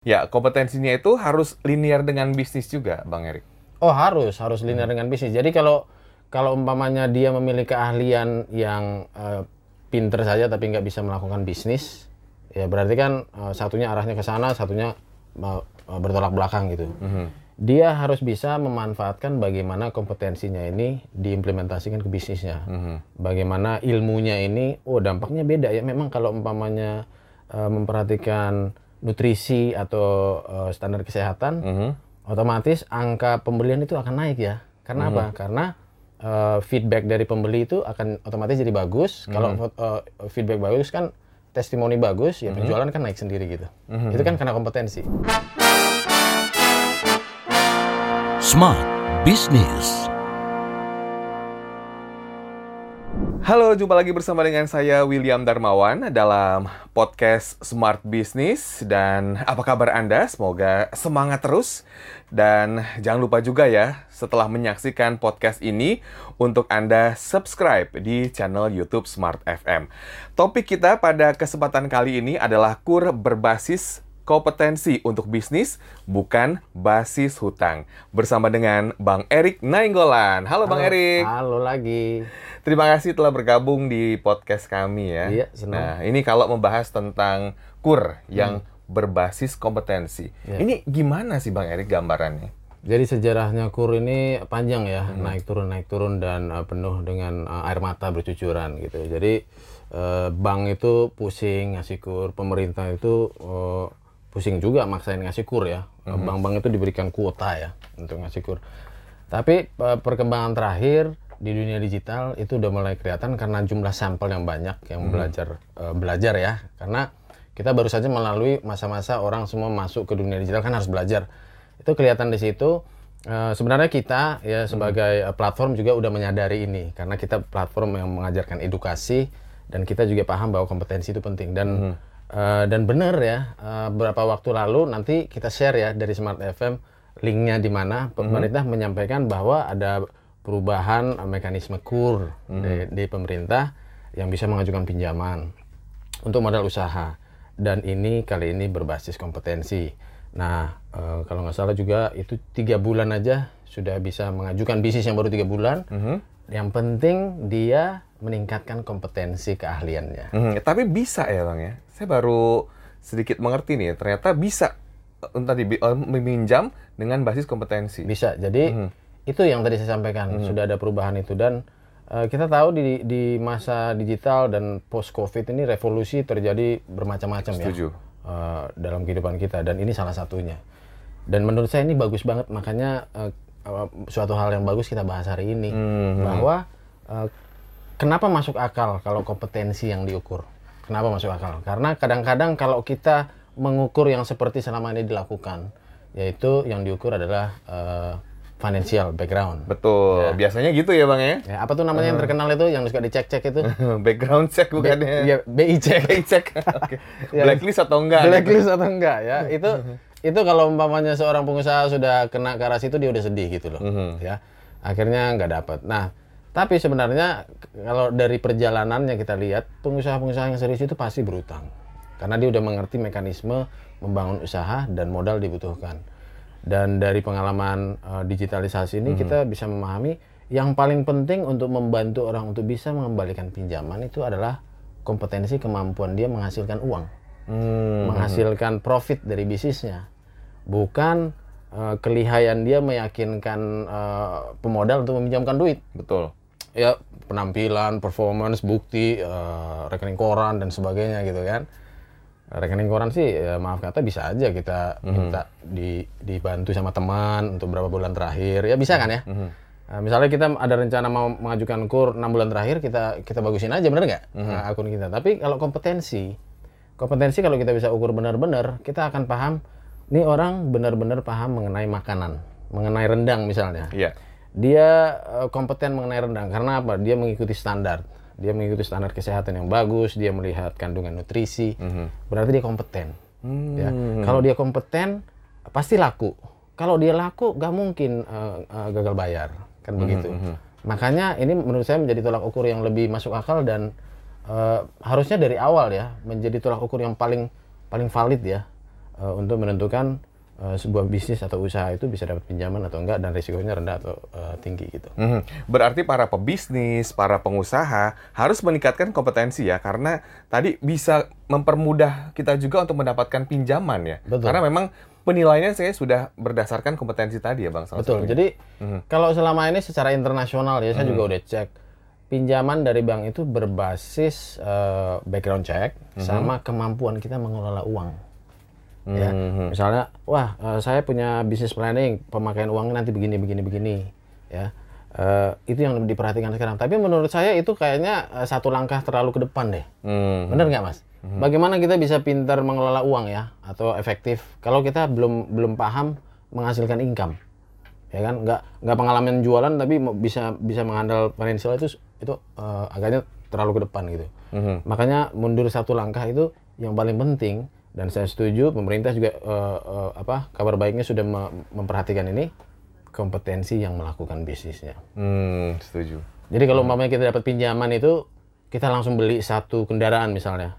Ya, kompetensinya itu harus linear dengan bisnis juga, Bang Erik. Oh harus, harus linear dengan bisnis. Jadi kalau kalau umpamanya dia memiliki keahlian yang uh, pinter saja tapi nggak bisa melakukan bisnis, ya berarti kan uh, satunya arahnya ke sana, satunya uh, bertolak belakang gitu. Mm-hmm. Dia harus bisa memanfaatkan bagaimana kompetensinya ini diimplementasikan ke bisnisnya. Mm-hmm. Bagaimana ilmunya ini, oh dampaknya beda ya. Memang kalau umpamanya uh, memperhatikan nutrisi atau uh, standar kesehatan, mm-hmm. otomatis angka pembelian itu akan naik ya. Karena mm-hmm. apa? Karena uh, feedback dari pembeli itu akan otomatis jadi bagus. Mm-hmm. Kalau uh, feedback bagus kan testimoni bagus, ya mhm. penjualan mm -hmm. kan naik sendiri gitu. Mm -hmm. Itu kan karena kompetensi. Smart Business. Halo, jumpa lagi bersama dengan saya William Darmawan dalam podcast Smart Business dan apa kabar Anda? Semoga semangat terus dan jangan lupa juga ya setelah menyaksikan podcast ini untuk Anda subscribe di channel YouTube Smart FM. Topik kita pada kesempatan kali ini adalah kur berbasis kompetensi untuk bisnis, bukan basis hutang. Bersama dengan Bang Erik Nainggolan. Halo, Halo Bang Erik. Halo lagi. Terima kasih telah bergabung di podcast kami ya. Iya, senang. Nah, ini kalau membahas tentang kur yang hmm. berbasis kompetensi. Ya. Ini gimana sih Bang Erik gambarannya? Jadi sejarahnya kur ini panjang ya, hmm. naik turun naik turun dan uh, penuh dengan uh, air mata bercucuran gitu. Jadi uh, bank itu pusing ngasih kur, pemerintah itu uh, pusing juga maksain ngasih kur ya. Hmm. Bank-bank itu diberikan kuota ya untuk ngasih kur. Tapi perkembangan terakhir di dunia digital itu udah mulai kelihatan karena jumlah sampel yang banyak yang hmm. belajar uh, belajar ya. Karena kita baru saja melalui masa-masa orang semua masuk ke dunia digital kan harus belajar itu kelihatan di situ uh, sebenarnya kita ya sebagai hmm. platform juga udah menyadari ini karena kita platform yang mengajarkan edukasi dan kita juga paham bahwa kompetensi itu penting dan hmm. Uh, dan benar ya uh, beberapa waktu lalu nanti kita share ya dari Smart FM linknya di mana pemerintah hmm. menyampaikan bahwa ada perubahan mekanisme kur hmm. di, di pemerintah yang bisa mengajukan pinjaman untuk modal usaha dan ini kali ini berbasis kompetensi Nah, e, kalau nggak salah juga itu tiga bulan aja sudah bisa mengajukan bisnis yang baru tiga bulan. Mm -hmm. Yang penting dia meningkatkan kompetensi keahliannya. Mm -hmm. Tapi bisa ya bang ya? Saya baru sedikit mengerti nih. Ternyata bisa eh, tadi uh, meminjam dengan basis kompetensi. Bisa. Jadi mm -hmm. itu yang tadi saya sampaikan. Mm -hmm. Sudah ada perubahan itu dan uh, kita tahu di di masa digital dan post covid ini revolusi terjadi bermacam-macam ya. Setuju uh, dalam kehidupan kita dan ini salah satunya. Dan menurut saya ini bagus banget makanya uh, uh, suatu hal yang bagus kita bahas hari ini hmm. bahwa uh, kenapa masuk akal kalau kompetensi yang diukur. Kenapa masuk akal? Karena kadang-kadang kalau kita mengukur yang seperti selama ini dilakukan, yaitu yang diukur adalah uh, financial background. Betul. Ya. Biasanya gitu ya bang ya. ya apa tuh namanya uh. yang terkenal itu yang suka dicek-cek itu? background check bukannya? Iya BI check. BI check. okay. ya. Blacklist atau enggak? Blacklist atau enggak ya? Itu itu kalau umpamanya seorang pengusaha sudah kena ke arah situ dia udah sedih gitu loh. Mm-hmm. -huh. Ya. Akhirnya nggak dapat. Nah, tapi sebenarnya kalau dari perjalanannya kita lihat pengusaha-pengusaha yang serius itu pasti berutang. Karena dia udah mengerti mekanisme membangun usaha dan modal dibutuhkan dan dari pengalaman uh, digitalisasi ini hmm. kita bisa memahami yang paling penting untuk membantu orang untuk bisa mengembalikan pinjaman itu adalah kompetensi kemampuan dia menghasilkan uang, hmm. menghasilkan profit dari bisnisnya, bukan uh, kelihayan dia meyakinkan uh, pemodal untuk meminjamkan duit. Betul. Ya penampilan, performance, bukti, uh, rekening koran dan sebagainya gitu kan rekening koran sih ya maaf kata bisa aja kita mm -hmm. minta di dibantu sama teman untuk berapa bulan terakhir ya bisa kan ya mm -hmm. nah, misalnya kita ada rencana mau mengajukan kur enam bulan terakhir kita kita bagusin aja bener nggak mm -hmm. nah, akun kita tapi kalau kompetensi kompetensi kalau kita bisa ukur benar-benar kita akan paham ini orang benar-benar paham mengenai makanan mengenai rendang misalnya yeah. Dia uh, kompeten mengenai rendang karena apa dia mengikuti standar dia mengikuti standar kesehatan yang bagus, dia melihat kandungan nutrisi, mm -hmm. berarti dia kompeten. Mm Ya. Kalau dia kompeten, pasti laku. Kalau dia laku, gak mungkin uh, uh, gagal bayar, kan mm -hmm. begitu. Mhm. Makanya ini menurut saya menjadi tolak ukur yang lebih masuk akal dan uh, harusnya dari awal ya menjadi tolak ukur yang paling paling valid ya. uh, untuk menentukan uh, sebuah bisnis atau usaha itu bisa dapat pinjaman atau enggak dan risikonya rendah atau uh, tinggi gitu. Mhm. Berarti para pebisnis, para pengusaha harus meningkatkan kompetensi ya karena tadi bisa mempermudah kita juga untuk mendapatkan pinjaman ya. Betul. Karena memang penilaiannya saya sudah berdasarkan kompetensi tadi ya Bang. salah Betul. satunya. Jadi kalau selama ini secara internasional ya saya juga udah cek pinjaman dari bank itu berbasis uh, background check sama kemampuan kita mengelola uang. Ya, misalnya, wah uh, saya punya bisnis planning, pemakaian uangnya nanti begini begini begini, ya. Uh, itu yang diperhatikan sekarang. Tapi menurut saya itu kayaknya uh, satu langkah terlalu ke depan deh. Hmm. Bener nggak mas? Bagaimana kita bisa pintar mengelola uang ya atau efektif kalau kita belum belum paham menghasilkan income, ya kan? Nggak nggak pengalaman jualan tapi bisa bisa menghandle finansial itu itu eh, agaknya terlalu ke depan gitu. Mhm. Makanya mundur satu langkah itu yang paling penting dan saya setuju pemerintah juga eh, eh, apa kabar baiknya sudah me- memperhatikan ini kompetensi yang melakukan bisnisnya. Hmm, setuju. Jadi kalau umpamanya kita dapat pinjaman itu kita langsung beli satu kendaraan misalnya.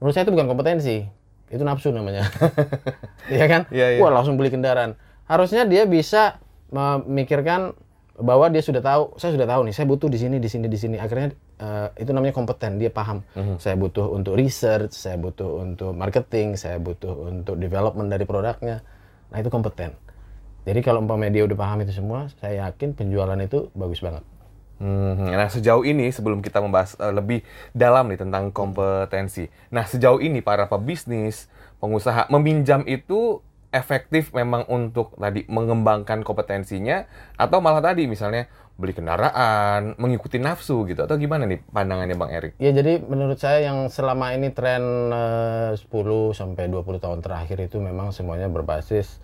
Menurut saya itu bukan kompetensi, itu nafsu namanya. Iya kan? Iya, iya. Wah langsung beli kendaraan. Harusnya dia bisa memikirkan bahwa dia sudah tahu, saya sudah tahu nih, saya butuh di sini, di sini, di sini. Akhirnya eh, itu namanya kompeten, dia paham. Mhm. Saya butuh untuk research, saya butuh untuk marketing, saya butuh untuk development dari produknya. Nah itu kompeten. Jadi kalau umpamanya dia udah paham itu semua, saya yakin penjualan itu bagus banget. Hmm, Nah, sejauh ini sebelum kita membahas eh, lebih dalam nih tentang kompetensi. Nah, sejauh ini para pebisnis, pengusaha meminjam itu efektif memang untuk tadi mengembangkan kompetensinya atau malah tadi misalnya beli kendaraan, mengikuti nafsu gitu atau gimana nih pandangannya Bang Erik? Ya jadi menurut saya yang selama ini tren eh, 10 sampai 20 tahun terakhir itu memang semuanya berbasis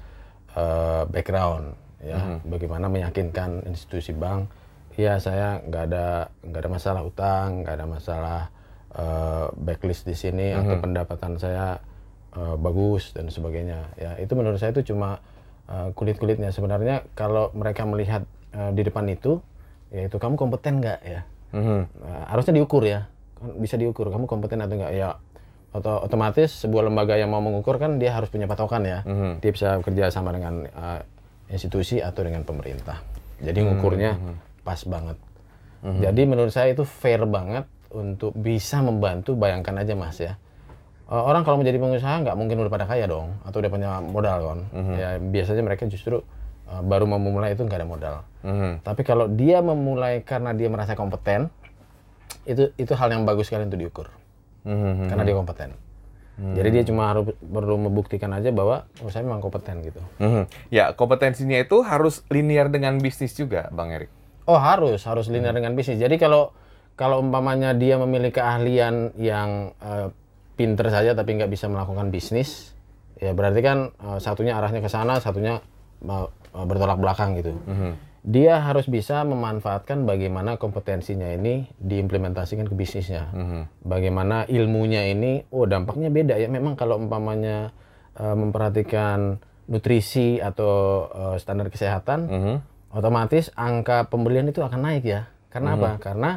eh, background ya. Bagaimana meyakinkan institusi bank, ya saya nggak ada nggak ada masalah utang, nggak ada masalah eh, backlist di sini atau pendapatan saya eh, bagus dan sebagainya. Ya itu menurut saya itu cuma eh, kulit-kulitnya. Sebenarnya kalau mereka melihat eh, di depan itu, yaitu kamu kompeten nggak? Ya? Mhm. Nah, harusnya diukur ya. Kan bisa diukur kamu kompeten atau enggak ya atau otomatis sebuah lembaga yang mau mengukur kan dia harus punya patokan ya. Dia bisa bekerja sama dengan uh, institusi atau dengan pemerintah. Jadi ngukurnya pas banget. Jadi menurut saya itu fair banget untuk bisa membantu. Bayangkan aja mas ya Uh, orang kalau menjadi pengusaha nggak mungkin udah pada kaya dong atau udah punya modal kan ya biasanya mereka justru uh, baru mau memulai itu nggak ada modal Mhm. tapi kalau dia memulai karena dia merasa kompeten, itu itu hal yang bagus sekali untuk diukur. Mhm. Karena dia kompeten. Jadi dia cuma harus perlu membuktikan aja bahwa oh saya memang kompeten gitu. Mhm. Ya, kompetensinya itu harus linear dengan bisnis juga, Bang Erik. Oh harus harus linear dengan bisnis. Jadi kalau kalau umpamanya dia memiliki keahlian yang eh, pinter saja tapi nggak bisa melakukan bisnis, ya berarti kan eh, satunya arahnya ke sana, satunya eh, bertolak belakang gitu. Dia harus bisa memanfaatkan bagaimana kompetensinya ini diimplementasikan ke bisnisnya. Bagaimana ilmunya ini, oh dampaknya beda ya. Memang kalau umpamanya eh, memperhatikan nutrisi atau eh, standar kesehatan, Mhm. otomatis angka pembelian itu akan naik ya. Karena apa? Karena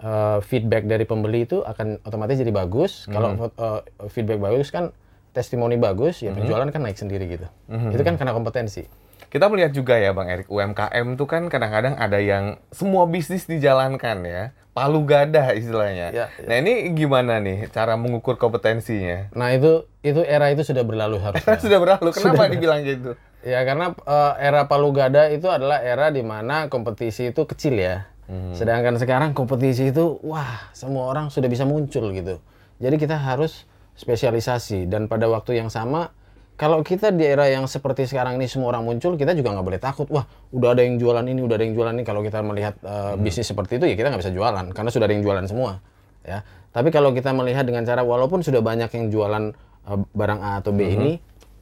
eh, feedback dari pembeli itu akan otomatis jadi bagus. Kalau eh, feedback bagus kan testimoni bagus, ya penjualan kan naik sendiri gitu. Itu kan karena kompetensi. Kita melihat juga ya Bang Erik, UMKM tuh kan kadang-kadang ada yang semua bisnis dijalankan ya. Palu gada istilahnya. Ya, Nah ini gimana nih cara mengukur kompetensinya? Nah itu itu era itu sudah berlalu harusnya. Sudah berlalu, kenapa dibilang gitu? Ya karena eh, era palu gada itu adalah era di mana kompetisi itu kecil ya. Sedangkan sekarang kompetisi itu wah semua orang sudah bisa muncul gitu. Jadi kita harus spesialisasi. Dan pada waktu yang sama kalau kita di era yang seperti sekarang ini semua orang muncul kita juga nggak boleh takut. Wah udah ada yang jualan ini udah ada yang jualan ini. Kalau kita melihat eh, bisnis seperti itu ya kita nggak bisa jualan karena sudah ada yang jualan semua ya. Tapi kalau kita melihat dengan cara walaupun sudah banyak yang jualan eh, barang A atau B ini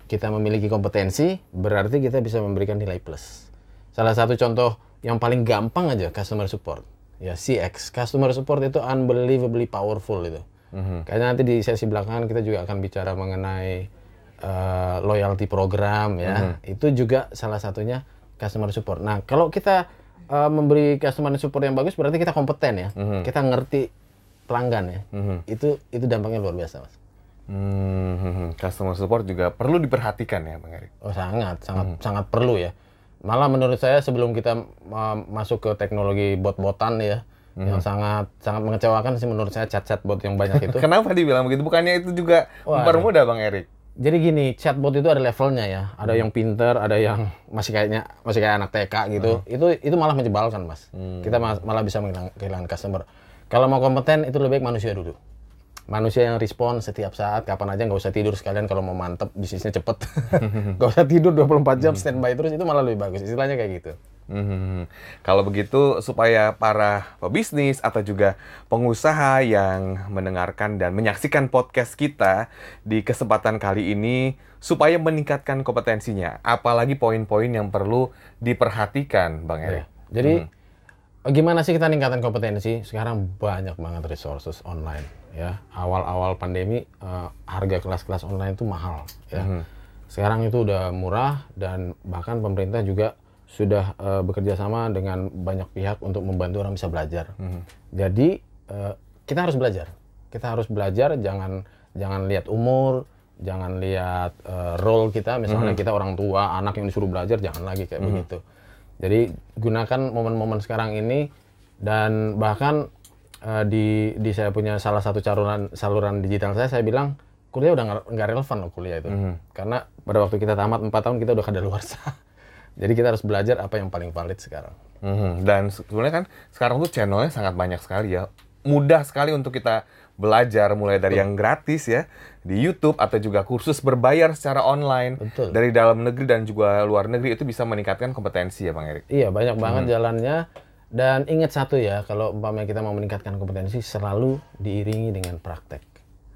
kita memiliki kompetensi berarti kita bisa memberikan nilai plus. Salah satu contoh yang paling gampang aja customer support. Ya CX customer support itu unbelievably powerful itu. Kayaknya nanti di sesi belakangan kita juga akan bicara mengenai eh, loyalty program ya. Itu juga salah satunya customer support. Nah kalau kita eh, memberi customer support yang bagus berarti kita kompeten ya. Kita ngerti pelanggan ya. Itu itu dampaknya luar biasa mas. Hmm, customer support juga perlu diperhatikan ya, Bang Erik. Oh sangat, sangat, sangat perlu ya. Malah menurut saya sebelum kita uh, masuk ke teknologi bot-botan ya, yang sangat sangat mengecewakan sih menurut saya chat-chat bot yang banyak itu. Kenapa dibilang begitu? Bukannya itu juga mempermudah, Bang Erik? Jadi gini, chatbot itu ada levelnya ya. Ada yang pinter, ada yang masih kayaknya masih kayak anak TK gitu. Itu itu malah menyebalkan, Mas. Kita ma- malah bisa menghilang- kehilangan customer. Kalau mau kompeten itu lebih baik manusia dulu. Manusia yang respon setiap saat, kapan aja nggak usah tidur sekalian kalau mau mantep bisnisnya cepet. Nggak usah tidur 24 jam standby terus itu malah lebih bagus. Istilahnya kayak gitu. Hmm, kalau begitu supaya para pebisnis atau juga pengusaha yang mendengarkan dan menyaksikan podcast kita di kesempatan kali ini supaya meningkatkan kompetensinya, apalagi poin-poin yang perlu diperhatikan, Bang Erik. Jadi gimana sih kita ningkatin kompetensi? Sekarang banyak banget resources online ya. Awal-awal pandemi eh, harga kelas-kelas online itu mahal ya. Sekarang itu udah murah dan bahkan pemerintah juga sudah eh, bekerja sama dengan banyak pihak untuk membantu orang bisa belajar. Jadi eh, kita harus belajar. Kita harus belajar jangan jangan lihat umur, jangan lihat eh, role kita misalnya kita orang tua, anak yang disuruh belajar jangan lagi kayak begitu. Jadi gunakan momen-momen sekarang ini dan bahkan eh, di di saya punya salah satu saluran saluran digital saya saya bilang kuliah udah nggak- relevan loh kuliah itu karena pada waktu kita tamat 4 tahun kita udah kadaluarsa. Jadi kita harus belajar apa yang paling valid sekarang. Mhm. Dan sebenarnya kan sekarang tuh channelnya sangat banyak sekali ya. Mudah sekali untuk kita belajar mulai dari yang gratis ya di YouTube atau juga kursus berbayar secara online Betul. dari dalam negeri dan juga luar negeri itu bisa meningkatkan kompetensi ya Bang Erik. Iya banyak banget jalannya dan ingat satu ya kalau umpamanya kita mau meningkatkan kompetensi selalu diiringi dengan praktek.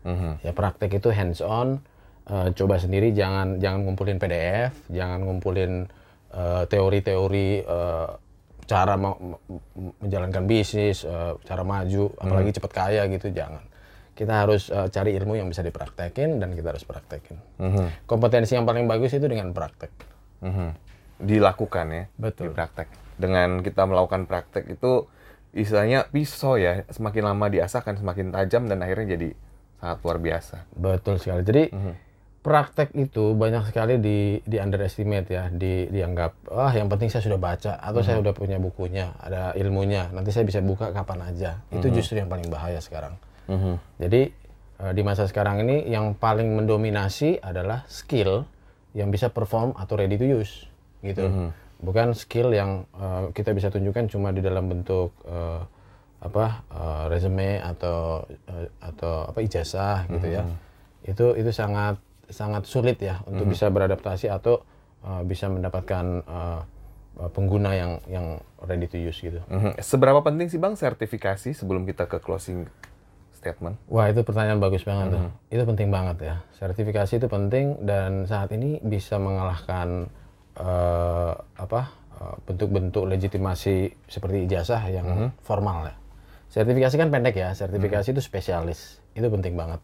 Mhm. Ya praktek itu hands on, eh, coba sendiri jangan jangan ngumpulin PDF, jangan ngumpulin eh, teori-teori eh, cara mau- menjalankan bisnis, eh, cara maju, apalagi cepat kaya gitu jangan. Kita harus eh, cari ilmu yang bisa dipraktekin dan kita harus praktekin. Mhm. Kompetensi yang paling bagus itu dengan praktek. Mhm. Dilakukan ya, Betul. di praktek. Dengan kita melakukan praktek itu istilahnya pisau ya, semakin lama diasahkan semakin tajam dan akhirnya jadi sangat luar biasa. Betul sekali. Jadi praktek itu banyak sekali di di underestimate ya, di dianggap ah yang penting saya sudah baca atau saya sudah punya bukunya, ada ilmunya, nanti saya bisa buka kapan aja. Itu justru yang paling bahaya sekarang. Mhm. Jadi eh, di masa sekarang ini yang paling mendominasi adalah skill yang bisa perform atau ready to use gitu. Bukan skill yang eh, kita bisa tunjukkan cuma di dalam bentuk eh, apa eh, resume atau eh, atau apa ijazah gitu ya. Itu itu sangat sangat sulit ya untuk bisa beradaptasi atau eh, bisa mendapatkan eh, pengguna yang yang ready to use gitu. Mhm. Seberapa penting sih Bang sertifikasi sebelum kita ke closing statement? Wah itu pertanyaan bagus banget tuh. Itu penting banget ya. Sertifikasi itu penting dan saat ini bisa mengalahkan eh, apa eh, bentuk-bentuk legitimasi seperti ijazah yang formal ya. Sertifikasi kan pendek ya. Sertifikasi itu spesialis. Itu penting banget.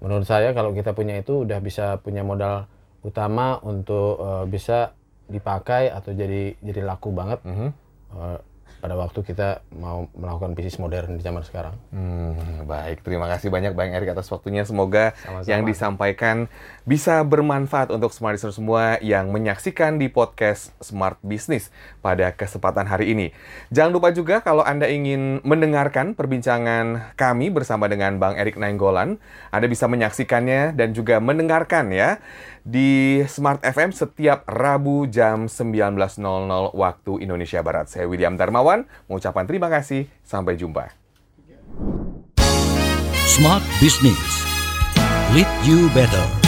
Menurut saya kalau kita punya itu udah bisa punya modal utama untuk eh, bisa dipakai atau jadi jadi laku banget eh, pada waktu kita mau melakukan bisnis modern di zaman sekarang. Hmm, baik, terima kasih banyak Bang Erik atas waktunya. Semoga Sama-sama. yang disampaikan bisa bermanfaat untuk semua listener semua yang menyaksikan di podcast Smart Business pada kesempatan hari ini. Jangan lupa juga kalau Anda ingin mendengarkan perbincangan kami bersama dengan Bang Erik Nainggolan, Anda bisa menyaksikannya dan juga mendengarkan ya di Smart FM setiap Rabu jam 19.00 waktu Indonesia Barat. Saya William Darmawan, mengucapkan terima kasih. Sampai jumpa. Smart Business. Lead you better.